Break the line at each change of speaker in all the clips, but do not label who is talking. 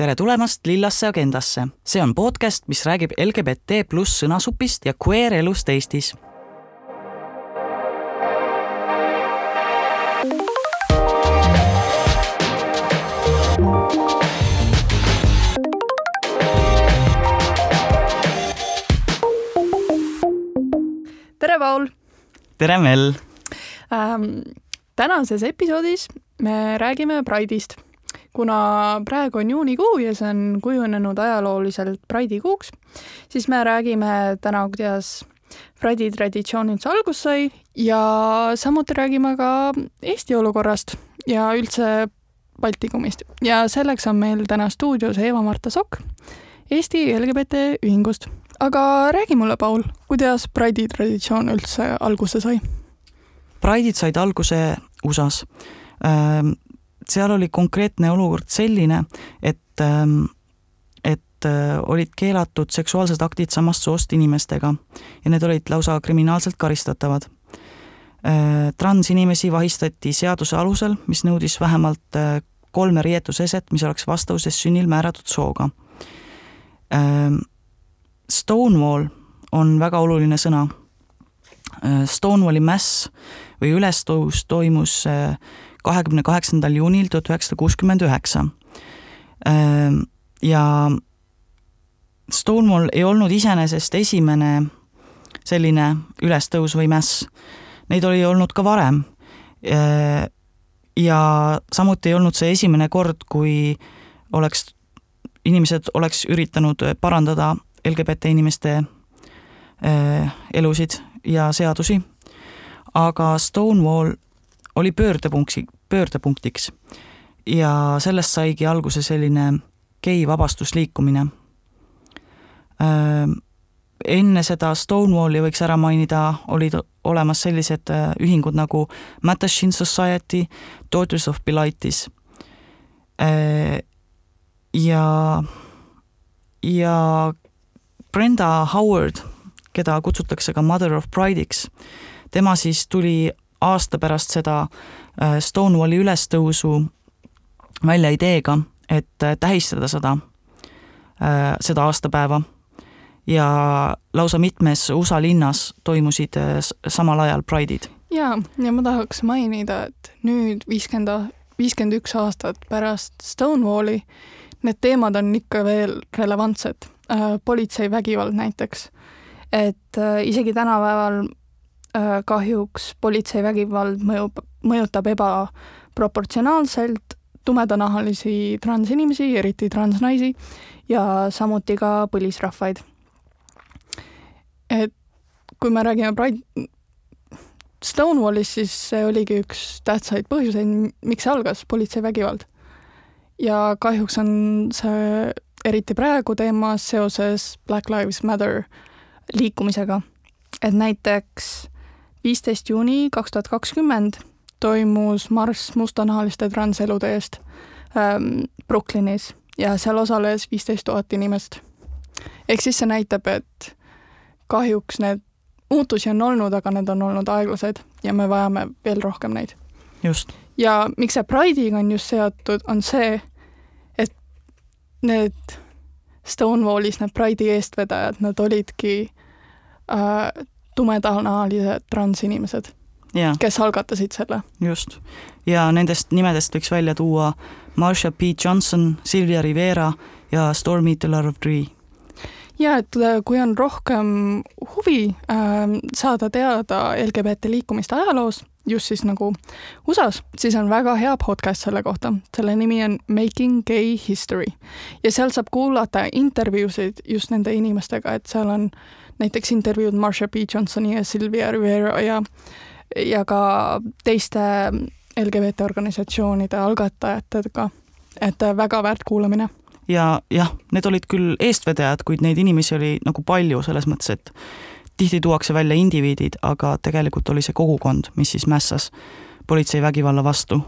tere tulemast Lillasse agendasse. see on podcast, mis räägib LGBT pluss sõnasupist ja queer elust Eestis.
tere, Paul
tere, Mel
ähm,! tänases episoodis me räägime Pride'ist kuna praegu on juunikuu ja see on kujunenud ajalooliselt Pride'i kuuks, siis me räägime täna, kuidas Pride'i traditsioon üldse alguse sai ja samuti räägime ka Eesti olukorrast ja üldse Baltikumist ja selleks on meil täna stuudios Eva-Marta Sokk Eesti LGBT ühingust. aga räägi mulle, Paul, kuidas Pride'i traditsioon üldse alguse sai?
Pride'id said alguse USA-s ähm, seal oli konkreetne olukord selline, et, ähm, et äh, olid keelatud seksuaalsed aktid samast soost inimestega ja need olid lausa kriminaalselt karistatavad. Äh, transinimesi vahistati seaduse alusel, mis nõudis vähemalt äh, kolme riietuseset, mis oleks vastavuses sünnil määratud sooga. Ähm, Stonewall on väga oluline sõna. Stonewalli mäss või ülestõus toimus kahekümne kaheksandal juunil tuhat üheksasada kuuskümmend üheksa. Ehm, ja Stonewall ei olnud iseenesest esimene selline ülestõus või mäss, neid oli olnud ka varem. Ehm, ja samuti ei olnud see esimene kord, kui oleks, inimesed oleks üritanud parandada LGBT inimeste ehm, elusid ja seadusi, aga Stonewall oli pöördepunkti, pöördepunktiks. ja sellest saigi alguse selline gei vabastusliikumine. enne seda Stonewalli võiks ära mainida, olid olemas sellised ühingud nagu Mattachine Society, Daughters of Bilitis. ja, ja Brenda Howard, keda kutsutakse ka Mother of Pride'iks, tema siis tuli aasta pärast seda äh, Stonewalli ülestõusu välja ideega, et äh, tähistada seda, äh, seda aastapäeva ja lausa mitmes USA linnas toimusid samal ajal Pride'id.
jaa, ja ma tahaks mainida, et nüüd viiskümmend, viiskümmend üks aastat pärast Stonewalli need teemad on ikka veel relevantsed. politseivägivald näiteks. et isegi tänapäeval Äh, kahjuks politseivägivald mõjub, mõjutab ebaproportsionaalselt tumedanahalisi transinimesi, eriti transnaisi, ja samuti ka põlisrahvaid. et kui me räägime Pride Stonewallist, siis see oligi üks tähtsaid põhjuseid, miks algas, politseivägivald. ja kahjuks on see eriti praegu teemas seoses Black Lives Matter liikumisega. et näiteks viisteist juuni kaks tuhat kakskümmend toimus marss mustanahaliste transelude eest ähm, Brooklynis ja seal osales viisteist tuhat inimest. ehk siis see näitab, et kahjuks need muutusi on olnud, aga need on olnud aeglased ja me vajame veel rohkem neid.
just.
ja miks see Pride'iga on just seotud, on see, et need Stonewallis need Pride'i eestvedajad, nad olidki äh, tumedanahalised transinimesed, kes algatasid selle.
just, ja nendest nimedest võiks välja tuua Marsha P. Johnson, Sylvia Rivera ja Stormy Delarovee
ja et äh, kui on rohkem huvi äh, saada teada LGBT liikumiste ajaloos, just siis nagu USA-s, siis on väga hea podcast selle kohta. selle nimi on Making Gay History. Ja seal saab kuulata intervjuusid just nende inimestega, et seal on näiteks intervjuud Marsha P. Johnsoni ja Sylvia Rivera ja ja ka teiste LGBT organisatsioonide algatajatega, et väga väärt kuulamine.
Ja jah, need olid küll eestvedajad, kuid neid inimesi oli nagu palju selles mõttes, et tihti tuuakse välja indiviidid, aga tegelikult oli see kogukond, mis siis mässas politseivägivalla vastu.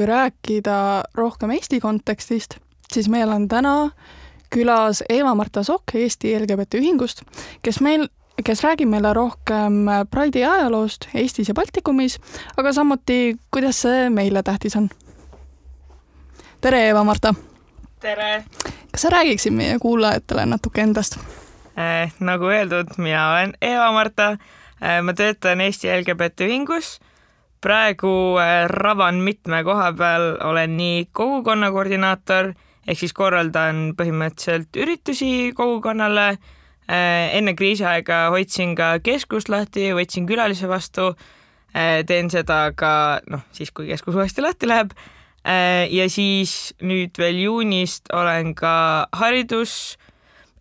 Kui rääkida rohkem Eesti kontekstist, siis meil on täna külas Eva-Marta Sokk Eesti LGBT Ühingust, kes meil, kes räägib meile rohkem Pride'i ajaloost Eestis ja Baltikumis, aga samuti, kuidas see meile tähtis on. tere, Eva-Marta!
tere!
kas sa räägiksid meie kuulajatele natuke endast
eh,? nagu öeldud, mina olen Eva-Marta eh,, ma töötan Eesti LGBT Ühingus praegu eh, ravan mitme koha peal, olen nii kogukonna koordinaator ehk siis korraldan põhimõtteliselt üritusi kogukonnale. Eh, enne kriisiaega hoidsin ka keskust lahti, võtsin külalisi vastu. Eh, teen seda ka noh, siis kui keskus uuesti lahti läheb. ja siis nüüd veel juunist olen ka haridus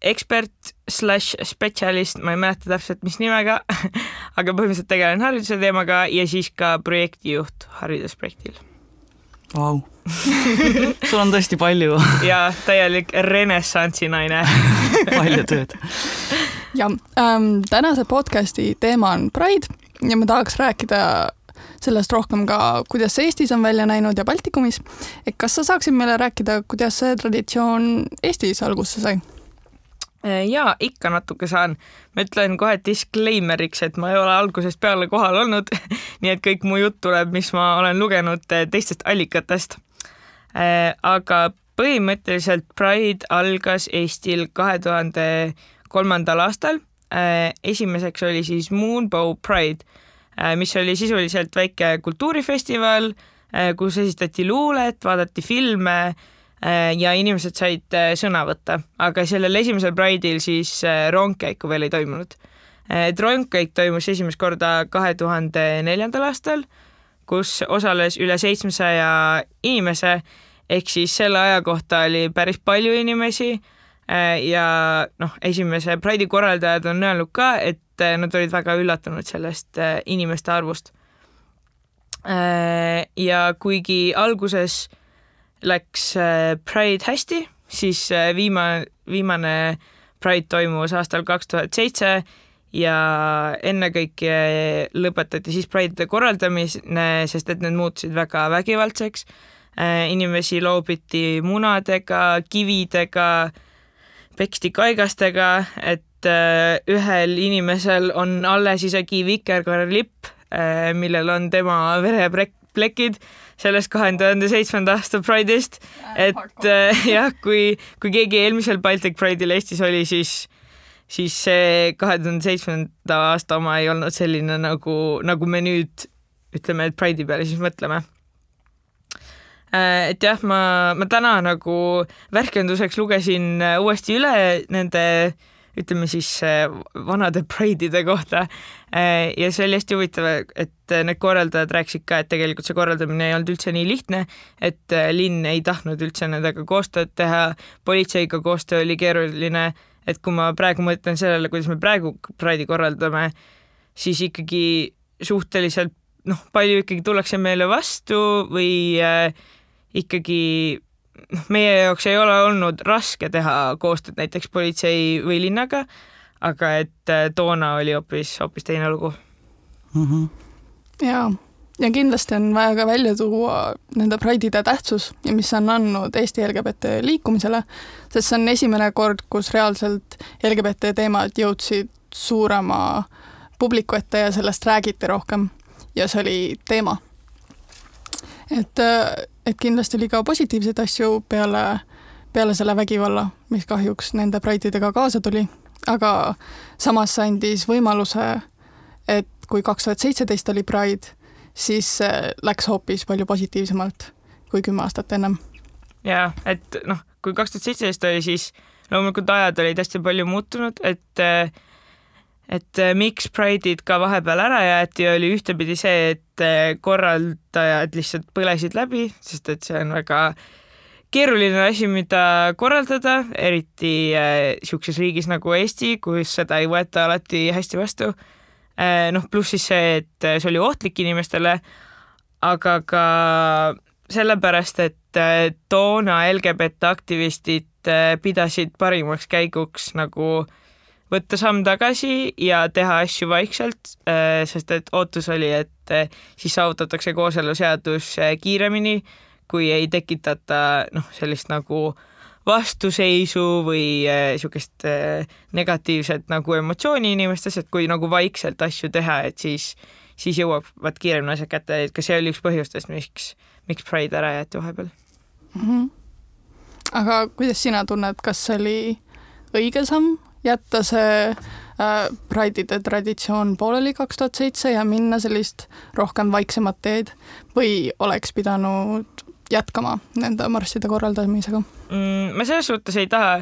ekspert slaš spetsialist, ma ei mäleta täpselt, mis nimega aga põhimõtteliselt tegelen hariduse teemaga ja siis ka projektijuht haridusprojektil
Vau, sul on tõesti palju
ja täielik renessansi naine
palju tööd.
ja ähm, tänase podcasti teema on Pride ja ma tahaks rääkida sellest rohkem ka, kuidas see Eestis on välja näinud ja Baltikumis. et kas sa saaksid meile rääkida, kuidas see traditsioon Eestis alguse sai?
Äh, jaa, ikka natuke saan. ma ütlen kohe disclaimer'iks, et ma ei ole algusest peale kohal olnud nii et kõik mu jutt tuleb, mis ma olen lugenud äh, teistest allikatest. Äh, aga põhimõtteliselt Pride algas Eestil kahe tuhande kolmandal aastal. esimeseks oli siis Moonbow Pride, mis oli sisuliselt väike kultuurifestival, kus esitati luulet, vaadati filme ja inimesed said äh, sõna võtta, aga sellel esimesel Pride'il siis äh, rongkäiku veel ei toimunud. et rongkäik toimus esimest korda kahe tuhande neljandal aastal, kus osales üle seitsmesaja inimese, ehk siis selle aja kohta oli päris palju inimesi ja noh, esimese Pride'i korraldajad on öelnud ka, et nad olid väga üllatunud sellest inimeste arvust. ja kuigi alguses läks äh, Pride hästi, siis äh, viimane, viimane Pride toimus aastal kaks tuhat seitse ja ennekõike lõpetati siis Pride'ide korraldamine, sest et need muutusid väga vägivaldseks. Äh, inimesi loobiti munadega, kividega, peksti kaigastega, et ühel inimesel on alles isegi vikerkaarelipp, millel on tema vereplekid sellest kahe tuhande seitsmenda aasta Pride'ist, et äh, jah, kui, kui keegi eelmisel Baltic Pride'il Eestis oli, siis siis see kahe tuhande seitsmenda aasta oma ei olnud selline nagu, nagu me nüüd ütleme, et Pride'i peale siis mõtleme. Äh, et jah, ma, ma täna nagu värskenduseks lugesin uuesti üle nende äh, ütleme siis äh, vanade Pride'ide kohta. Äh, ja see oli hästi huvitav, et need korraldajad rääkisid ka, et tegelikult see korraldamine ei olnud üldse nii lihtne, et äh, linn ei tahtnud üldse nendega koostööd teha, politseiga koostöö oli keeruline, et kui ma praegu mõtlen sellele, kuidas me praegu Pride'i korraldame, siis ikkagi suhteliselt noh, palju ikkagi tullakse meile vastu või ikkagi noh, meie jaoks ei ole olnud raske teha koostööd näiteks politsei või linnaga, aga et äh, toona oli hoopis, hoopis teine lugu
mm. -hmm. ja, ja kindlasti on vaja ka välja tuua nende Pride'ide tähtsus ja mis on andnud Eesti LGBT liikumisele, sest see on esimene kord, kus reaalselt LGBT teemad jõudsid suurema publiku ette ja sellest räägiti rohkem ja see oli teema. et äh, et kindlasti oli ka positiivseid asju peale, peale selle vägivalla, mis kahjuks nende Pride'idega kaasa tuli, aga samas see andis võimaluse, et kui kaks tuhat seitseteist oli Pride, siis läks hoopis palju positiivsemalt kui kümme aastat ennem.
jaa, et noh, kui kaks tuhat seitseteist oli, siis loomulikult ajad olid hästi palju muutunud, et äh, et äh, miks Pride'id ka vahepeal ära jäeti, oli ühtepidi see, et äh, korraldajad lihtsalt põlesid läbi, sest et see on väga keeruline asi, mida korraldada, eriti niisuguses äh, riigis nagu Eesti, kus seda ei võeta alati hästi vastu äh,. noh, pluss siis see, et see oli ohtlik inimestele, aga ka sellepärast, et äh, toona LGBT aktivistid äh, pidasid parimaks käiguks nagu võtta samm tagasi ja teha asju vaikselt, sest et ootus oli, et siis saavutatakse kooseluseadus kiiremini, kui ei tekitata noh, sellist nagu vastuseisu või niisugust negatiivset nagu emotsiooni inimestes, et kui nagu vaikselt asju teha, et siis, siis jõuavad kiiremini asjad kätte, et ka see oli üks põhjustest, miks, miks Pride ära jäeti vahepeal
mm. -hmm. aga kuidas sina tunned, kas see oli õige samm jätta see äh, Pride'ide traditsioon pooleli kaks tuhat seitse ja minna sellist rohkem vaiksemat teed või oleks pidanud jätkama nende marsside korraldamisega
mm,? ma selles suhtes ei taha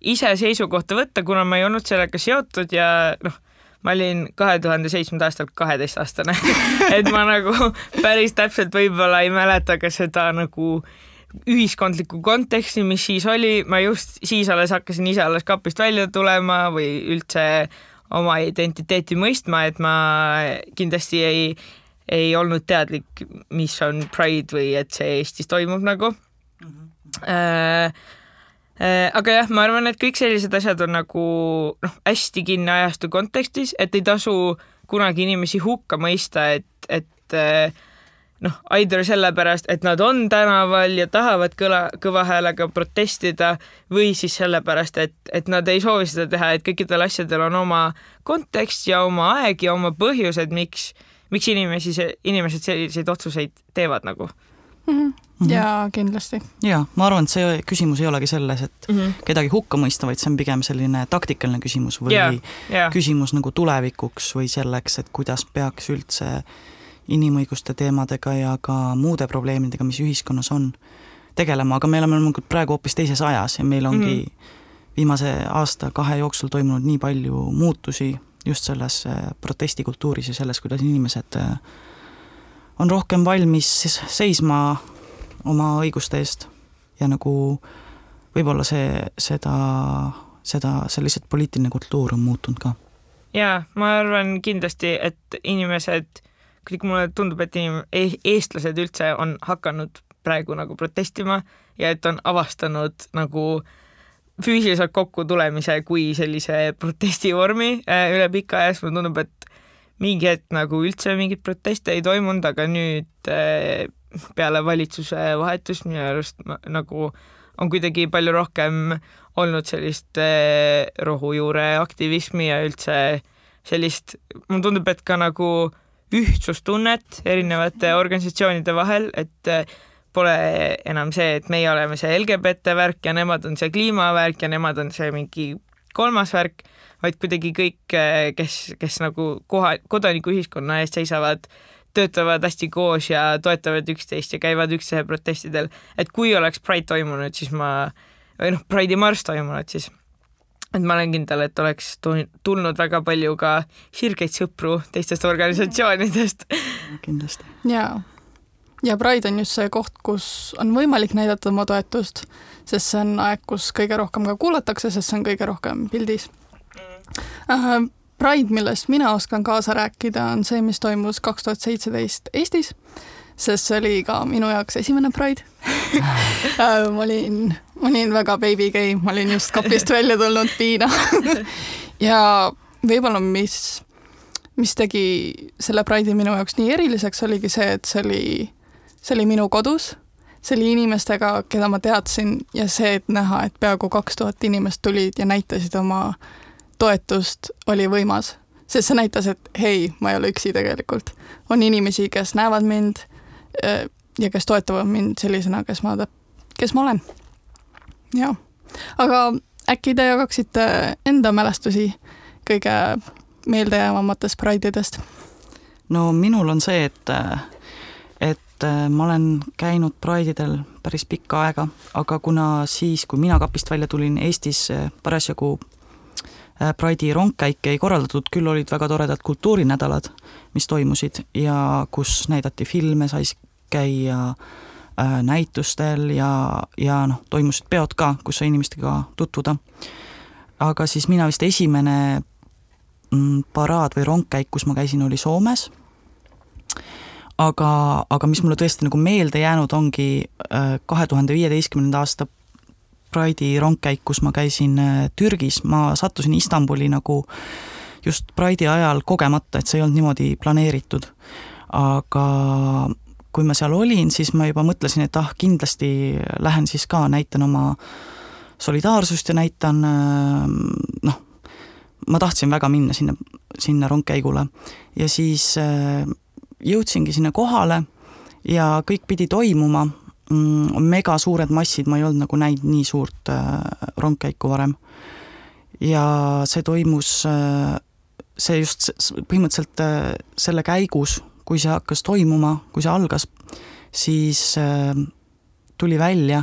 ise seisukohta võtta, kuna ma ei olnud sellega seotud ja noh, ma olin kahe tuhande seitsmenda aastal kaheteistaastane et ma nagu päris täpselt võib-olla ei mäleta ka seda nagu äh, ühiskondlikku konteksti, mis siis oli, ma just siis alles hakkasin ise alles kapist välja tulema või üldse oma identiteeti mõistma, et ma kindlasti ei, ei olnud teadlik, mis on Pride või et see Eestis toimub nagu mm. -hmm. Äh, aga jah, ma arvan, et kõik sellised asjad on nagu noh, hästi kinni ajastu kontekstis, et ei tasu kunagi inimesi hukka mõista, et, et äh, noh, either sellepärast, et nad on tänaval ja tahavad kõla, kõva häälega protestida või siis sellepärast, et, et nad ei soovi seda teha, et kõikidel asjadel on oma kontekst ja oma aeg ja oma põhjused, miks, miks inimesi, inimesed selliseid otsuseid teevad nagu
mm. -hmm. jaa, kindlasti.
jaa, ma arvan, et see küsimus ei olegi selles, et mm -hmm. kedagi hukka mõista, vaid see on pigem selline taktikaline küsimus või yeah, yeah. küsimus nagu tulevikuks või selleks, et kuidas peaks üldse inimõiguste teemadega ja ka muude probleemidega, mis ühiskonnas on, tegelema, aga me oleme loomulikult praegu hoopis teises ajas ja meil ongi mm -hmm. viimase aasta-kahe jooksul toimunud nii palju muutusi just selles äh, protestikultuuris ja selles, kuidas inimesed äh, on rohkem valmis seisma oma õiguste eest ja nagu võib-olla see, seda, seda, see lihtsalt poliitiline kultuur on muutunud ka.
jaa, ma arvan kindlasti, et inimesed kuidagi mulle tundub, et inim-, e-, eestlased üldse on hakanud praegu nagu protestima ja et on avastanud nagu füüsiliselt kokkutulemise kui sellise protestivormi äh, üle pika aja, siis mulle tundub, et mingi hetk nagu üldse mingit proteste ei toimunud, aga nüüd äh, peale valitsuse vahetust minu arust nagu on kuidagi palju rohkem olnud sellist äh, rohujuure aktivismi ja üldse sellist, mulle tundub, et ka nagu ühtsustunnet erinevate organisatsioonide vahel, et äh, pole enam see, et meie oleme see LGBT värk ja nemad on see kliimavärk ja nemad on see mingi kolmas värk, vaid kuidagi kõik, äh, kes, kes nagu koha, kodanikuühiskonna eest seisavad, töötavad hästi koos ja toetavad üksteist ja käivad üksteise protestidel. et kui oleks Pride toimunud, siis ma, või noh, Pride'i marss toimunud, siis et ma olen kindel, et oleks tulnud väga palju ka sirgeid sõpru teistest organisatsioonidest.
kindlasti.
jaa. ja Pride on just see koht, kus on võimalik näidata oma toetust, sest see on aeg, kus kõige rohkem ka kuulatakse, sest see on kõige rohkem pildis mm.. Pride, millest mina oskan kaasa rääkida, on see, mis toimus kaks tuhat seitseteist Eestis sest see oli ka minu jaoks esimene Pride äh, ma olin, ma olin väga baby gay, ma olin just kapist välja tulnud piina ja võib-olla, mis, mis tegi selle Pride'i minu jaoks nii eriliseks, oligi see, et see oli, see oli minu kodus, see oli inimestega, keda ma teadsin ja see, et näha, et peaaegu kaks tuhat inimest tulid ja näitasid oma toetust, oli võimas sest see näitas, et hei, ma ei ole üksi tegelikult. on inimesi, kes näevad mind, Äh, ja kes toetavad mind sellisena, kes ma, kes ma olen. Jaa, aga äkki te jagaksite enda mälestusi kõige meeldejäävamatest Pride'idest?
no minul on see, et, et ma olen käinud Pride'idel päris pikka aega, aga kuna siis, kui mina kapist välja tulin, Eestis parasjagu äh, Pride'i rongkäike ei korraldatud, küll olid väga toredad kultuurinädalad, mis toimusid ja kus näidati filme, sai käia äh, näitustel ja, ja noh, toimusid peod ka, kus sai inimestega tutvuda. aga siis mina vist esimene mm, paraad või rongkäik, kus ma käisin, oli Soomes. aga, aga mis mulle tõesti nagu meelde jäänud, ongi äh, kahe tuhande viieteistkümnenda aasta Pride'i rongkäik, kus ma käisin äh, Türgis, ma sattusin Istanbuli nagu just Pride'i ajal kogemata, et see ei olnud niimoodi planeeritud. aga kui ma seal olin, siis ma juba mõtlesin, et ah, kindlasti lähen siis ka, näitan oma solidaarsust ja näitan noh, ma tahtsin väga minna sinna, sinna rongkäigule ja siis jõudsingi sinna kohale ja kõik pidi toimuma mm,, mega suured massid, ma ei olnud nagu näinud nii suurt äh, rongkäiku varem. ja see toimus äh,, see just põhimõtteliselt äh, selle käigus, kui see hakkas toimuma, kui see algas, siis äh, tuli välja,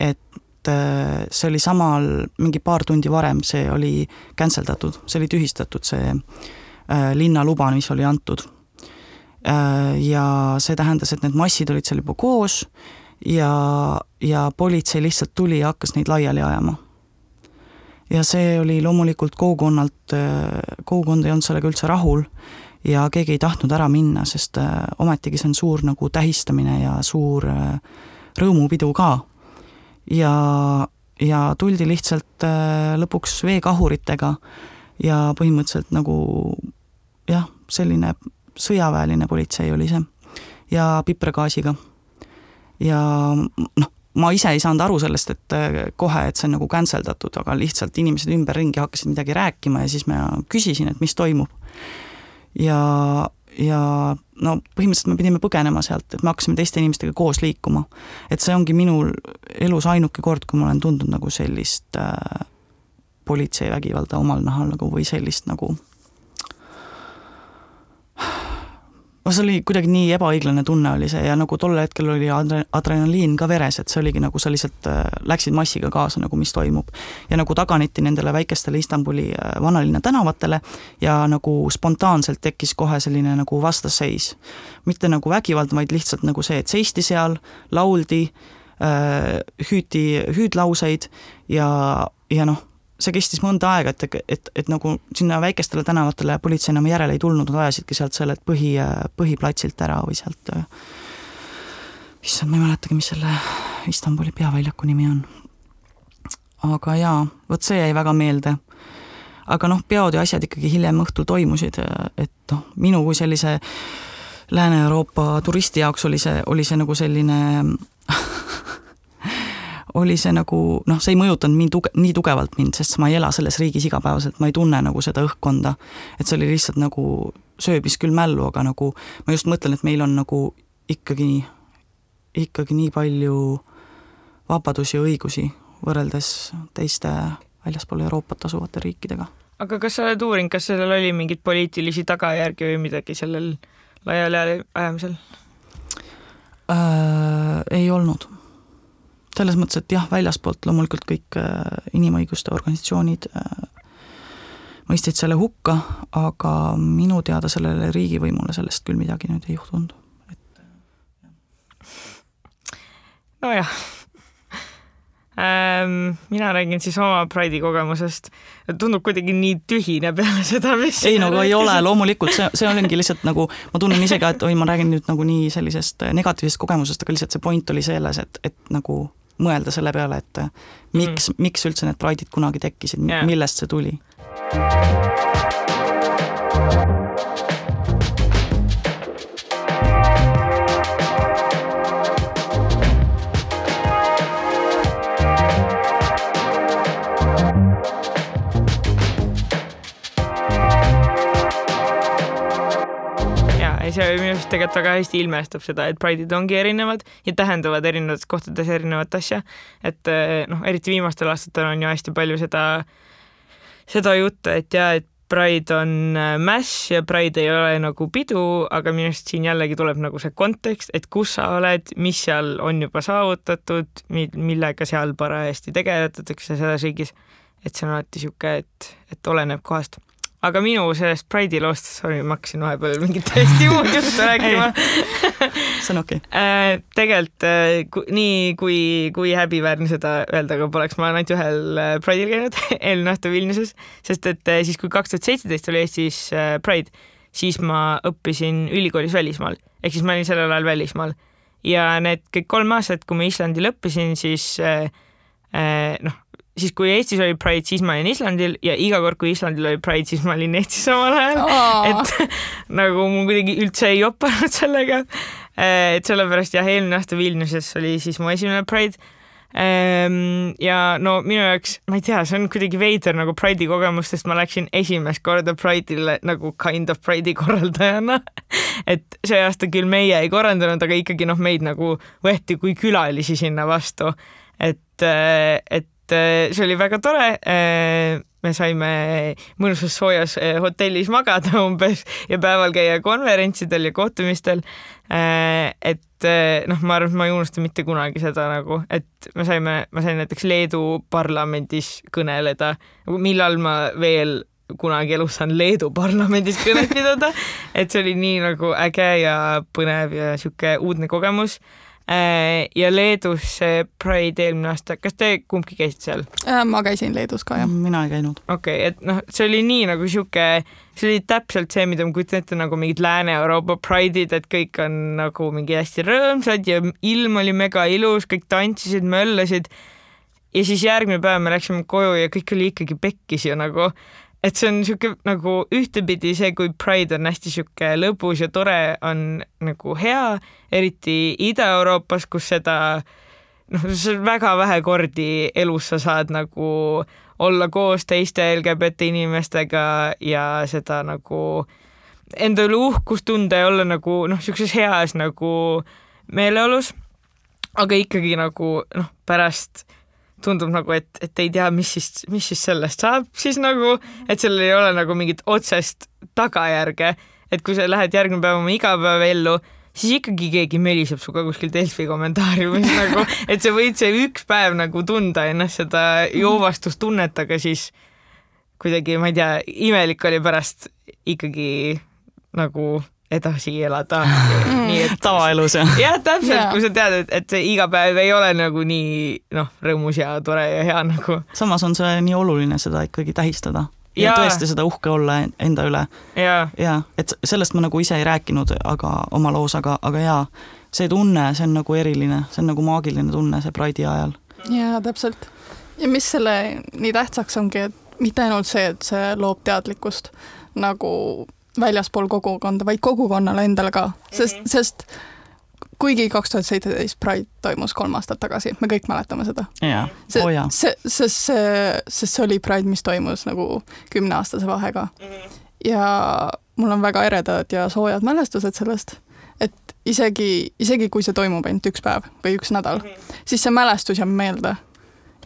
et äh, see oli samal, mingi paar tundi varem, see oli cancel datud, see oli tühistatud, see äh, linnaluba, mis oli antud ja see tähendas, et need massid olid seal juba koos ja, ja politsei lihtsalt tuli ja hakkas neid laiali ajama. ja see oli loomulikult kogukonnalt, kogukond ei olnud sellega üldse rahul ja keegi ei tahtnud ära minna, sest äh, ometigi see on suur nagu tähistamine ja suur rõõmupidu ka. ja, ja tuldi lihtsalt lõpuks veekahuritega ja põhimõtteliselt nagu jah, selline sõjaväeline politsei oli see ja pipragaasiga. ja noh, ma ise ei saanud aru sellest, et äh, kohe, et see on nagu cancel datud, aga lihtsalt inimesed ümberringi hakkasid midagi rääkima ja siis ma küsisin, et mis toimub. Ja, ja no põhimõtteliselt me pidime põgenema sealt, et me hakkasime teiste inimestega koos liikuma. et see ongi minul elus ainuke kord, kui ma olen tundnud nagu sellist äh, politseivägivalda omal nahal nagu või sellist nagu no see oli kuidagi nii ebaõiglane tunne oli see ja nagu tol hetkel oli adre-, adrenaliin ka veres, et see oligi nagu sa lihtsalt äh, läksid massiga kaasa nagu, mis toimub. ja nagu taganeti nendele väikestele Istanbuli äh, vanalinna tänavatele ja nagu spontaanselt tekkis kohe selline nagu vastasseis. mitte nagu vägivald, vaid lihtsalt nagu see, et seisti seal, lauldi, äh, hüüti hüüdlauseid ja, ja noh see kestis mõnda aega, et, et, et nagu sinna väikestele tänavatele politsei enam järele ei tulnud, nad ajasidki sealt sellelt põhi, põhiplatsilt ära või sealt, issand, ma ei mäletagi, mis selle Istanbuli peaväljaku nimi on. aga jaa, vot see jäi väga meelde. aga noh, peod ja asjad ikkagi hiljem õhtul toimusid, et noh, minu kui sellise Lääne-Euroopa turisti jaoks oli see, oli see nagu selline oli see nagu noh, see ei mõjutanud mind tuge-, nii tugevalt mind, sest ma ei ela selles riigis igapäevaselt, ma ei tunne nagu seda õhkkonda. et see oli lihtsalt nagu, sööbis küll mällu, aga nagu ma just mõtlen, et meil on nagu ikkagi, ikkagi nii palju vabadusi ja õigusi võrreldes teiste väljaspool Euroopat asuvate riikidega.
aga kas sa oled uurinud, kas sellel oli mingeid poliitilisi tagajärgi või midagi sellel laiali ajamisel
äh,? ei olnud selles mõttes, et jah, väljaspoolt loomulikult kõik äh, inimõiguste organisatsioonid äh, mõistsid selle hukka, aga minu teada sellele riigivõimule sellest küll midagi nüüd ei juhtunud, et.
nojah ähm,. mina räägin siis oma Pride'i kogemusest. tundub kuidagi nii tühine peale seda, mis.
ei no ei ole, loomulikult see, see olengi lihtsalt nagu, ma tunnen ise ka, et oi, ma räägin nüüd nagu nii sellisest negatiivsest kogemusest, aga lihtsalt see point oli selles, et, et nagu mõelda selle peale, et miks mm., miks üldse need Pride'id kunagi tekkisid yeah., millest see tuli.
Arust tegelikult väga hästi ilmestab seda, et Pride'id ongi erinevad ja tähendavad erinevates kohtades erinevat asja. et eh, noh, eriti viimastel aastatel on ju hästi palju seda, seda juttu, et ja, et Pride on eh, mäss ja Pride ei ole nagu pidu, aga minu arust siin jällegi tuleb nagu see kontekst, et kus sa oled, mis seal on juba saavutatud, millega seal parajasti tegeletakse selles riigis. et see on alati niisugune, et, et oleneb kohast aga minu sellest Pride'i loost, sorry, ma hakkasin vahepeal mingit täiesti muud juttu rääkima.
See on okei. Okay..
Äh, tegelikult äh, nii kui, kui häbiväärne seda öelda ka poleks, ma olen ainult ühel äh, Pride'il käinud eelmine aasta Vilniuses, sest et siis, kui kaks tuhat seitseteist oli Eestis Pride, siis ma õppisin ülikoolis välismaal, ehk siis ma olin sellel ajal välismaal. Ja need kõik kolm aastat, kui ma Islandil õppisin, siis noh, siis kui Eestis oli Pride, siis ma olin Islandil ja iga kord, kui Islandil oli Pride, siis ma olin Eestis samal ajal
Aa.
et nagu mul kuidagi üldse ei jopanud sellega. et sellepärast jah, eelmine aasta Vilniuses oli siis mu esimene Pride. Ehm, ja no minu jaoks, ma ei tea, see on kuidagi veider nagu Pride'i kogemus, sest ma läksin esimest korda Pride'ile nagu kind of Pride'i korraldajana. et see aasta küll meie ei korraldanud, aga ikkagi noh, meid nagu võeti kui külalisi sinna vastu. et, et see oli väga tore me saime mõnusas soojas eh, hotellis magada umbes ja päeval käia konverentsidel ja kohtumistel. Et noh, ma arvan, et ma ei unusta mitte kunagi seda nagu, et me saime, ma sain näiteks Leedu parlamendis kõneleda, millal ma veel kunagi elus saan Leedu parlamendis kõnet pidada, et see oli nii nagu äge ja põnev ja sihuke uudne kogemus Äh, ja Leedus see Pride eelmine aasta, kas te kumbki käisite seal?
Äh, ma käisin Leedus ka, jah.
mina ei käinud.
okei okay,, et noh, see oli nii nagu sihuke, see oli täpselt see, mida ma kujutan ette nagu mingid Lääne-Euroopa Pride'id, et kõik on nagu mingi hästi rõõmsad ja ilm oli mega ilus, kõik tantsisid, möllasid. ja siis järgmine päev me läksime koju ja kõik oli ikkagi pekkis ju nagu et see on niisugune nagu ühtepidi see, kui Pride on hästi niisugune lõbus ja tore, on nagu hea, eriti Ida-Euroopas, kus seda noh, see on väga vähe kordi elus sa saad nagu olla koos teiste LGBT inimestega ja seda nagu enda üle uhkust tunda ja olla nagu noh, niisuguses heas nagu meeleolus. aga ikkagi nagu noh, pärast tundub nagu, et, et ei tea, mis siis, mis siis sellest saab. Siis nagu, et sellel ei ole nagu mingit otsest tagajärge, et kui sa lähed järgmine päev oma igapäevaellu, siis ikkagi keegi möliseb sinuga kuskil Delfi kommentaariumis nagu, et sa võid see üks päev nagu tunda ennast seda joovastustunnet, aga siis kuidagi, ma ei tea, imelik oli pärast ikkagi nagu edasi elada
mm.. nii et tavaelus jah?
jah, täpselt, kui sa tead, et, et see iga päev ei ole nagu nii noh, rõõmus ja tore ja hea nagu.
samas on see nii oluline seda ikkagi tähistada ja, ja tõesti seda uhke olla enda üle.
ja,
ja, et sellest ma nagu ise ei rääkinud, aga oma loos, aga, aga jaa, see tunne, see on nagu eriline, see on nagu maagiline tunne see Pride'i ajal.
jaa, täpselt. ja mis selle nii tähtsaks ongi, et mitte ainult see, et see loob teadlikkust nagu väljaspool kogukonda, vaid kogukonnale endale ka, sest mm, -hmm. sest kuigi kaks tuhat seitseteist Pride toimus kolm aastat tagasi, me kõik mäletame seda.
see oh,,
see, sest see, sest see oli Pride, mis toimus nagu kümneaastase vahega mm. -hmm. ja mul on väga eredad ja soojad mälestused sellest, et isegi, isegi kui see toimub ainult üks päev või üks nädal mm, -hmm. siis see mälestus jääb meelde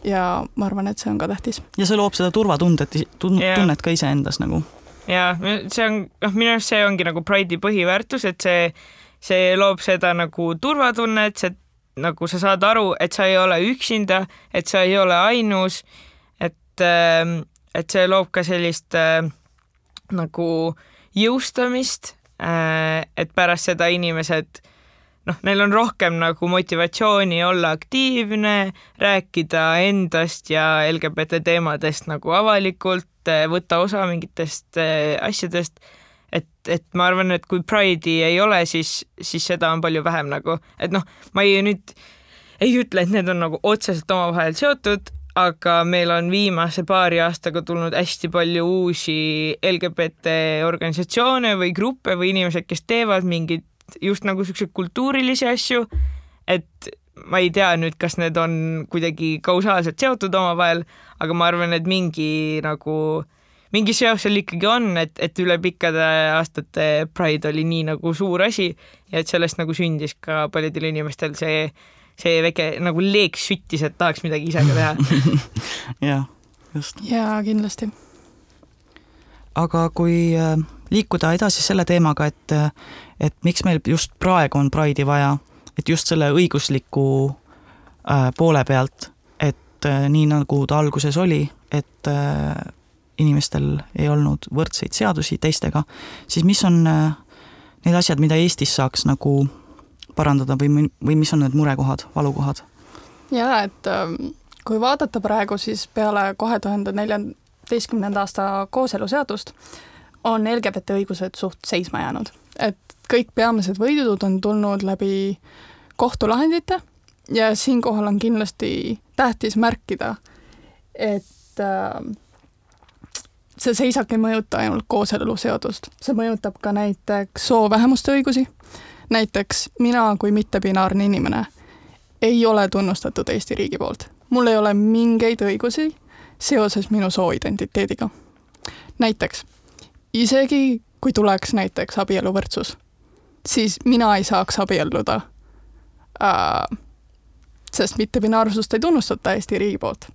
ja ma arvan, et see on ka tähtis.
ja see loob seda turvatundet, tunnet yeah. ka iseendas nagu
ja see on, noh, minu arust see ongi nagu Pride'i põhiväärtus, et see, see loob seda nagu turvatunnet, see nagu sa saad aru, et sa ei ole üksinda, et sa ei ole ainus, et, ähm, et see loob ka sellist äh, nagu jõustamist, äh, et pärast seda inimesed noh, neil on rohkem nagu motivatsiooni olla aktiivne, rääkida endast ja LGBT teemadest nagu avalikult, võtta osa mingitest äh, asjadest. et, et ma arvan, et kui Pride'i ei ole, siis, siis seda on palju vähem nagu, et noh, ma ei nüüd ei ütle, et need on nagu otseselt omavahel seotud, aga meil on viimase paari aastaga tulnud hästi palju uusi LGBT organisatsioone või gruppe või inimesed, kes teevad mingeid just nagu siukseid kultuurilisi asju, et ma ei tea nüüd, kas need on kuidagi kausaalselt seotud omavahel, aga ma arvan, et mingi nagu, mingi seos seal ikkagi on, et, et üle pikkade aastate Pride oli nii nagu suur asi ja et sellest nagu sündis ka paljudel inimestel see, see väike nagu leek süttis, et tahaks midagi ise ka teha.
jah, just.
jaa, kindlasti.
aga kui äh, liikuda edasi selle teemaga, et, et miks meil just praegu on Pride'i vaja, et just selle õigusliku äh, poole pealt, et äh, nii nagu ta alguses oli, et äh, inimestel ei olnud võrdseid seadusi teistega, siis mis on need asjad, mida Eestis saaks nagu parandada või, või mis on need murekohad, valukohad?
jaa, et ähm, kui vaadata praegu, siis peale kahe tuhande neljateistkümnenda aasta kooseluseadust on LGBT õigused suht seisma jäänud, et kõik peamised võidud on tulnud läbi kohtulahendite ja siinkohal on kindlasti tähtis märkida, et äh, see seisak ei mõjuta ainult kooseluseadust, see mõjutab ka näiteks soovähemuste õigusi. näiteks mina kui mittebinaarne inimene ei ole tunnustatud Eesti riigi poolt. mul ei ole mingeid õigusi seoses minu sooidentiteediga. näiteks isegi kui tuleks näiteks abieluvõrdsus, siis mina ei saaks abielluda äh,, sest mittebinaarsust ei tunnustata Eesti riigi poolt.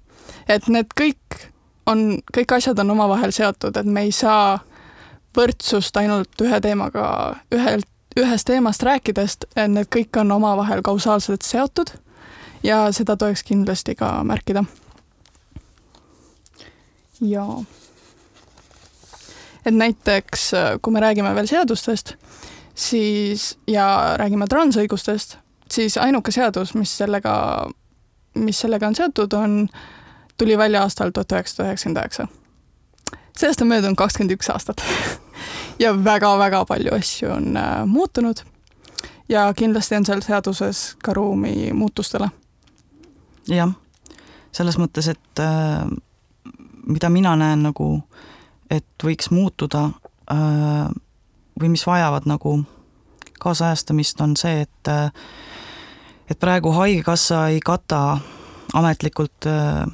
et need kõik on, kõik asjad on omavahel seotud, et me ei saa võrdsust ainult ühe teemaga, ühelt, ühest teemast rääkidest, et need kõik on omavahel kausaalselt seotud ja seda tohiks kindlasti ka märkida. ja et näiteks, kui me räägime veel seadustest, siis ja räägime transõigustest, siis ainuke seadus, mis sellega, mis sellega on seotud, on äh, tuli välja aastal tuhat üheksasada üheksakümmend üheksa. sellest on möödunud kakskümmend üks aastat ja väga-väga palju asju on äh, muutunud. ja kindlasti on seal seaduses ka ruumi muutustele.
jah, selles mõttes, et äh, mida mina näen nagu, et võiks muutuda äh, või mis vajavad nagu kaasajastamist, on see, et äh, et praegu Haigekassa ei kata ametlikult äh,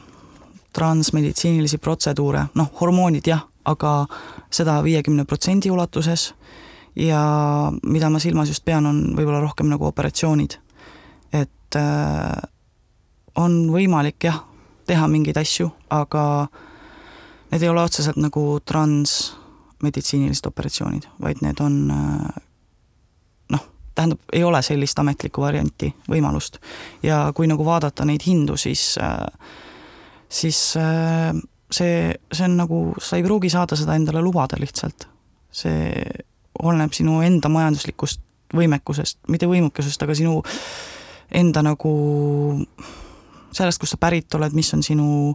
transmeditsiinilisi protseduure, noh, hormoonid jah, aga seda viiekümne protsendi ulatuses ja mida ma silmas just pean, on võib-olla rohkem nagu operatsioonid. et äh, on võimalik jah, teha mingeid asju, aga need ei ole otseselt nagu transmeditsiinilised operatsioonid, vaid need on äh, noh, tähendab, ei ole sellist ametlikku varianti, võimalust. ja kui nagu vaadata neid hindu, siis äh, siis äh, see, see on nagu, sa ei pruugi saada seda endale lubada lihtsalt. see oleneb sinu enda majanduslikust võimekusest, mitte võimekusest, aga sinu enda nagu sellest, kust sa pärit oled, mis on sinu,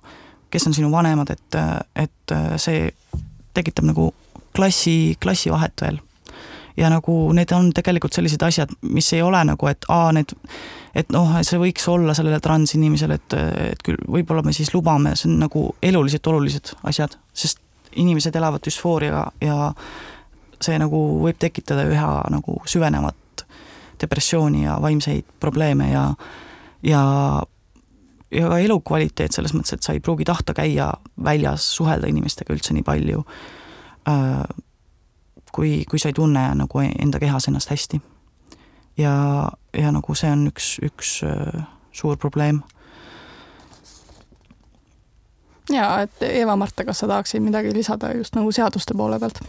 kes on sinu vanemad, et, et see tekitab nagu klassi, klassivahet veel. Ja nagu need on tegelikult sellised asjad, mis ei ole nagu, et aa, need, et noh, see võiks olla sellele transinimesele, et, et küll võib-olla me siis lubame, see on nagu eluliselt olulised asjad, sest inimesed elavad düsfooriaga ja see nagu võib tekitada üha nagu süvenevat depressiooni ja vaimseid probleeme ja, ja ja ka elukvaliteet selles mõttes, et sa ei pruugi tahta käia väljas, suhelda inimestega üldse nii palju äh, kui, kui sa ei tunne nagu enda kehas ennast hästi. ja, ja nagu see on üks, üks äh, suur probleem.
jaa, et Eva-Marta, kas sa tahaksid midagi lisada just nagu seaduste poole pealt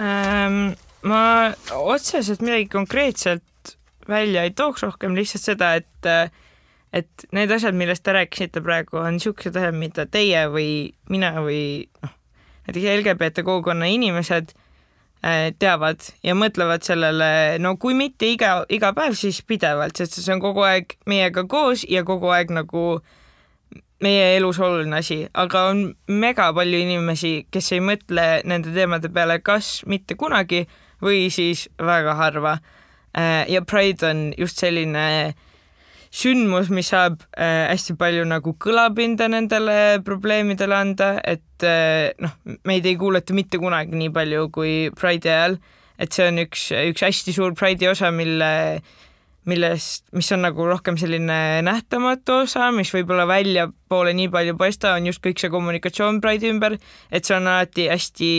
ähm,? ma otseselt midagi konkreetselt välja ei tooks, rohkem lihtsalt seda, et et need asjad, millest te rääkisite praegu, on niisugused asjad, mida teie või mina või noh, näiteks LGBT kogukonna inimesed Äh, teavad ja mõtlevad sellele, no kui mitte iga, iga päev, siis pidevalt, sest see on kogu aeg meiega koos ja kogu aeg nagu meie elus oluline asi, aga on mega palju inimesi, kes ei mõtle nende teemade peale kas mitte kunagi või siis väga harva. Äh, ja Pride on just selline äh, sündmus, mis saab äh, hästi palju nagu kõlapinda nendele probleemidele anda, et äh, noh, meid ei kuulata mitte kunagi nii palju kui Pride'i ajal, et see on üks, üks hästi suur Pride'i osa, mille millest, mis on nagu rohkem selline nähtamatu osa, mis võib-olla väljapoole nii palju paista, on just kõik see kommunikatsioon Pride'i ümber, et see on alati hästi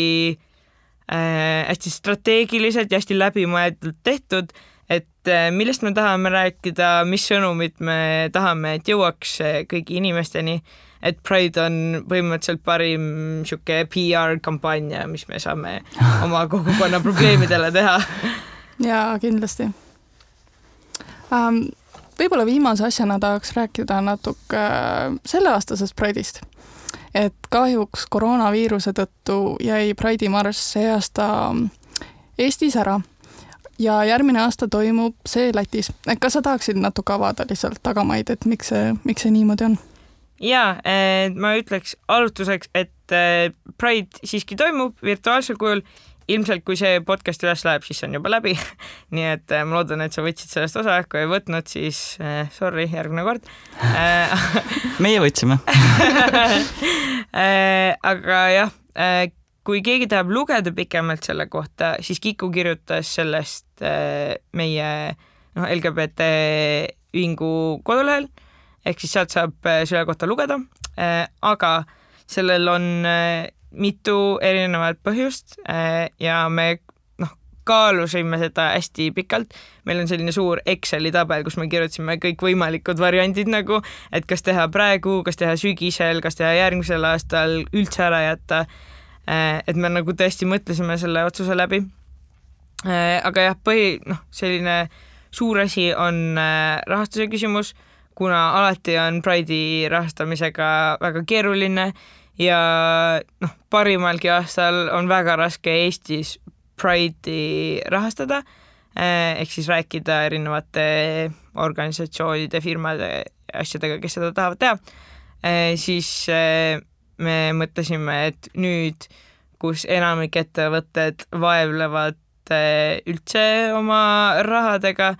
äh, hästi strateegiliselt ja hästi läbimõeldult tehtud millest me tahame rääkida, mis sõnumit me tahame, et jõuaks äh, kõigi inimesteni, et Pride on põhimõtteliselt parim niisugune PR-kampaania, mis me saame oma kogukonna probleemidele teha.
jaa, kindlasti um,. võib-olla viimase asjana tahaks rääkida natuke äh, selleaastasest Pride'ist. et kahjuks koroonaviiruse tõttu jäi Pride'i marss see aasta Eestis ära ja järgmine aasta toimub see Lätis. kas sa tahaksid natuke avada lihtsalt tagamaid, et miks see, miks see niimoodi on?
jaa, ma ütleks alustuseks, et eh, Pride siiski toimub virtuaalsel kujul ilmselt kui see podcast üles läheb, siis see on juba läbi nii et äh, ma loodan, et sa võtsid sellest osa, kui ei võtnud, siis äh, sorry, järgmine kord äh,
meie võtsime
äh, aga jah äh,, kui keegi tahab lugeda pikemalt selle kohta, siis Kiku kirjutas sellest äh, meie noh, LGBT ühingu kodulehel ehk siis sealt saab äh, selle kohta lugeda äh,, aga sellel on mitu erinevat põhjust ja me noh, kaalusime seda hästi pikalt. meil on selline suur Exceli tabel, kus me kirjutasime kõikvõimalikud variandid nagu, et kas teha praegu, kas teha sügisel, kas teha järgmisel aastal, üldse ära jätta. Äh, et me nagu tõesti mõtlesime selle otsuse läbi. Äh, aga jah, põhi, noh, selline suur asi on rahastuse küsimus, kuna alati on Pride'i rahastamisega väga keeruline ja noh, parimalgi aastal on väga raske Eestis Pride'i rahastada eh, ehk siis rääkida erinevate organisatsioonide, firmade, asjadega, kes seda tahavad teha, eh, siis eh, me mõtlesime, et nüüd, kus enamik ettevõtted vaevlevad üldse oma rahadega,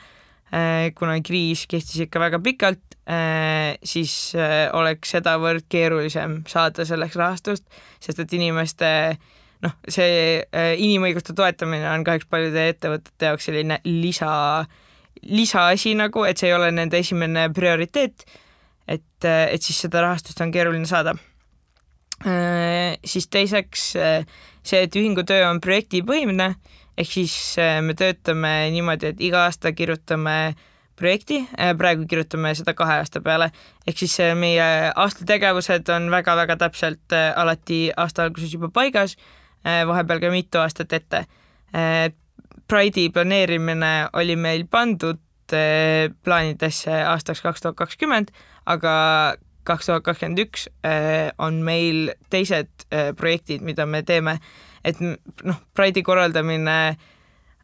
kuna kriis kestis ikka väga pikalt, Äh, siis oleks sedavõrd keerulisem saada selleks rahastust, sest et inimeste noh, see inimõiguste toetamine on kahjuks paljude ettevõtete jaoks selline lisa, lisaasi nagu, et see ei ole nende esimene prioriteet. et, et siis seda rahastust on keeruline saada. Siis teiseks see, et ühingu töö on projektipõhine, ehk siis me töötame niimoodi, et iga aasta kirjutame äh, projekti, äh, praegu kirjutame seda kahe aasta peale, ehk siis äh, meie aastategevused on väga-väga täpselt äh, alati aasta alguses juba paigas, vahepeal ka mitu aastat ette. Pride'i planeerimine oli meil pandud plaanidesse aastaks kaks tuhat kakskümmend, aga kaks tuhat kakskümmend üks on meil teised projektid, mida me teeme, et noh, Pride'i korraldamine äh,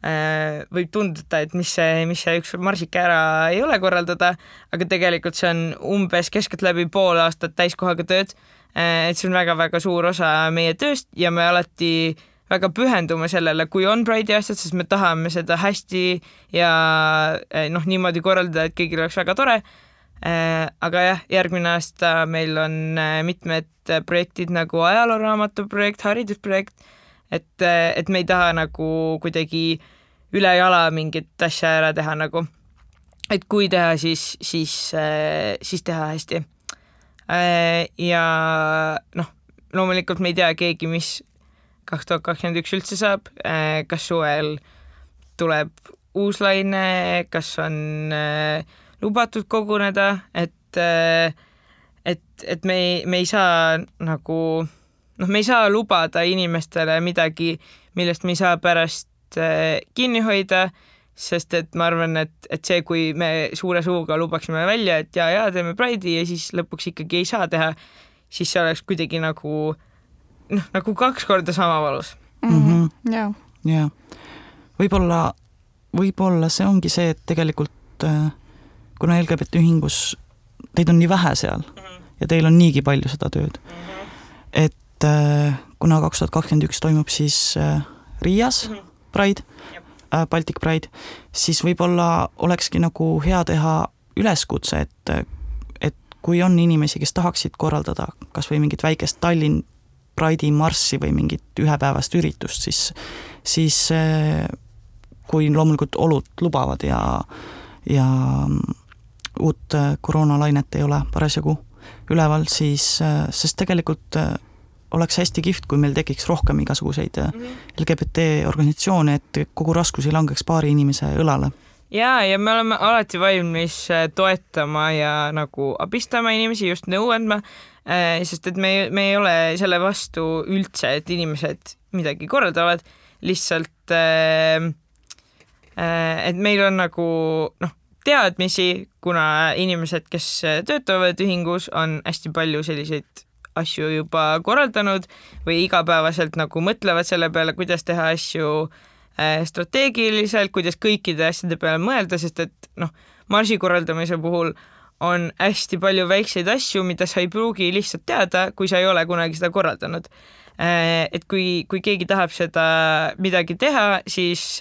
Äh, võib tunduda, et mis see, mis see üks marsike ära ei ole korraldada, aga tegelikult see on umbes keskeltläbi pool aastat täiskohaga tööd. Äh, et see on väga-väga suur osa meie tööst ja me alati väga pühendume sellele, kui on Pride'i asjad, sest me tahame seda hästi ja äh, noh, niimoodi korraldada, et kõigil oleks väga tore. Aga jah, järgmine aasta meil on mitmed projektid nagu ajalooraamatu projekt, haridusprojekt et, et me ei taha nagu kuidagi ülejala mingit asja ära teha nagu. et kui teha, siis, siis, siis teha hästi. ja noh, loomulikult me ei tea keegi, mis kaks tuhat kakskümmend üks üldse saab, kas suvel tuleb uus laine, kas on lubatud koguneda, et et, et me ei, me ei saa nagu noh, me ei saa lubada inimestele midagi, millest me ei saa pärast äh, kinni hoida, sest et ma arvan, et, et see, kui me suure suuga lubaksime välja, et ja, ja teeme Pride'i ja siis lõpuks ikkagi ei saa teha, siis see oleks kuidagi nagu noh, nagu kaks korda sama valus
mm. -hmm. jaa.
jaa. võib-olla, võib-olla see ongi see, et tegelikult äh, kuna LGBT ühingus teid on nii vähe seal mm -hmm. ja teil on niigi palju seda tööd mm, -hmm. et äh, kuna kaks tuhat kakskümmend üks toimub siis äh, Riias mm -hmm. Pride, äh, Baltic Pride, siis võib-olla olekski nagu hea teha üleskutse, et, et kui on inimesi, kes tahaksid korraldada kas või mingit väikest Tallinn Pride'i marssi või mingit ühepäevast üritust, siis, siis kui loomulikult olud lubavad ja, ja uut koroonalainet ei ole parasjagu üleval, siis, sest tegelikult oleks hästi kihvt, kui meil tekiks rohkem igasuguseid -hmm. LGBT organisatsioone, et kogu raskus ei langeks paari inimese õlale.
ja, ja me oleme alati valmis äh, toetama ja nagu abistama inimesi, just nõu andma, äh, sest et me, me ei ole selle vastu üldse, et inimesed midagi korraldavad, lihtsalt äh, et meil on nagu noh, teadmisi, kuna inimesed, kes töötavad ühingus, on hästi palju selliseid asju juba korraldanud või igapäevaselt nagu mõtlevad selle peale, kuidas teha asju äh, strateegiliselt, kuidas kõikide asjade peale mõelda, sest et noh, marsi korraldamise puhul on hästi palju väikseid asju, mida sa ei pruugi lihtsalt teada, kui sa ei ole kunagi seda korraldanud. et kui, kui keegi tahab seda midagi teha, siis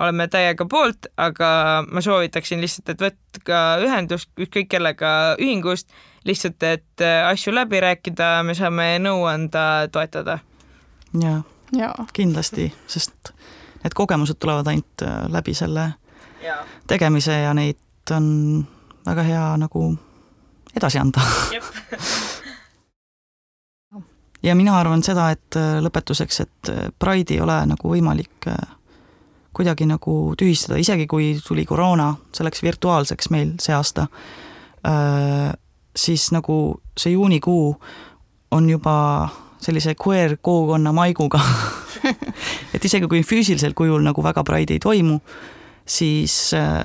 oleme täiega poolt, aga ma soovitaksin lihtsalt, et võtke ühendust ükskõik kellega ühingust, lihtsalt, et asju läbi rääkida, me saame nõu anda, toetada.
jaa
ja.
kindlasti, sest need kogemused tulevad ainult äh, läbi selle ja. tegemise ja neid on väga hea nagu edasi anda ja mina arvan seda, et äh, lõpetuseks, et äh, Pride ei ole nagu võimalik kuidagi nagu tühistada, isegi kui tuli koroona, see läks virtuaalseks meil see aasta, siis nagu see juunikuu on juba sellise queer kogukonna maiguga et isegi kui füüsilisel kujul nagu väga Pride ei toimu, siis,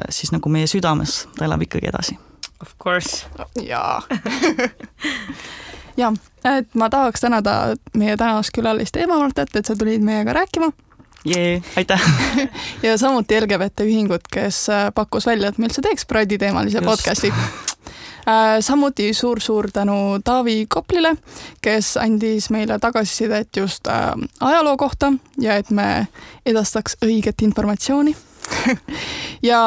siis nagu meie südames ta elab ikkagi edasi.
Of course.
jaa ja, et ma tahaks tänada meie tänast külalist Eva Martet, et sa tulid meiega rääkima.
Jee, aitäh.
Ja samuti LGBT ühingut, kes pakkus välja, et me üldse teeks Pride'i teemalise podcast'i. Äh, samuti suur-suur tänu Taavi Koplile, kes andis meile tagasisidet just äh, ajaloo kohta ja et me edastaks õiget informatsiooni. Ja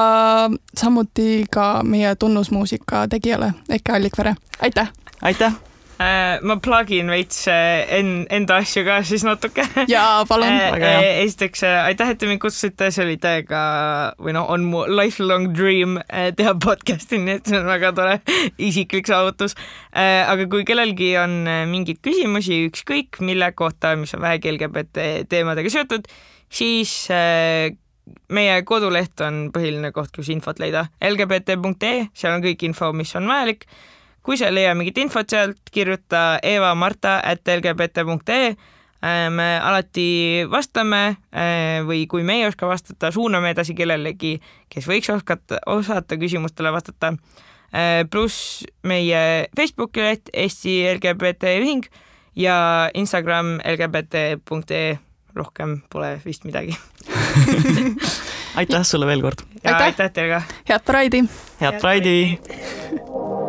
samuti ka meie tunnusmuusika tegijale Eke Allikvere, aitäh!
aitäh!
Äh, ma plugin veits äh, en-, enda asju ka siis natuke.
jaa, palun.
Äh, esiteks aitäh, et te mind kutsusite, see oli täiega või noh, on mu lifelong dream teha podcast'i, nii et see on väga tore isiklik saavutus. aga kui kellelgi on mingeid küsimusi, ükskõik mille kohta, mis on vähegi LGBT teemadega seotud, siis meie koduleht on põhiline koht, kus infot leida, lgbt.ee, seal on kõik info, mis on vajalik kui sa ei leia mingit infot sealt, kirjuta evamarta at lgbt.ee äh, me alati vastame äh, või kui me ei oska vastata, suuname edasi kellelegi, kes võiks oskata, osata küsimustele vastata. Äh, pluss meie Facebooki leht Eesti LGBT Ühing ja Instagram lgbt.ee, rohkem pole vist midagi
aitäh sulle veel kord!
aitäh teile ka!
head Pride'i!
head Pride'i!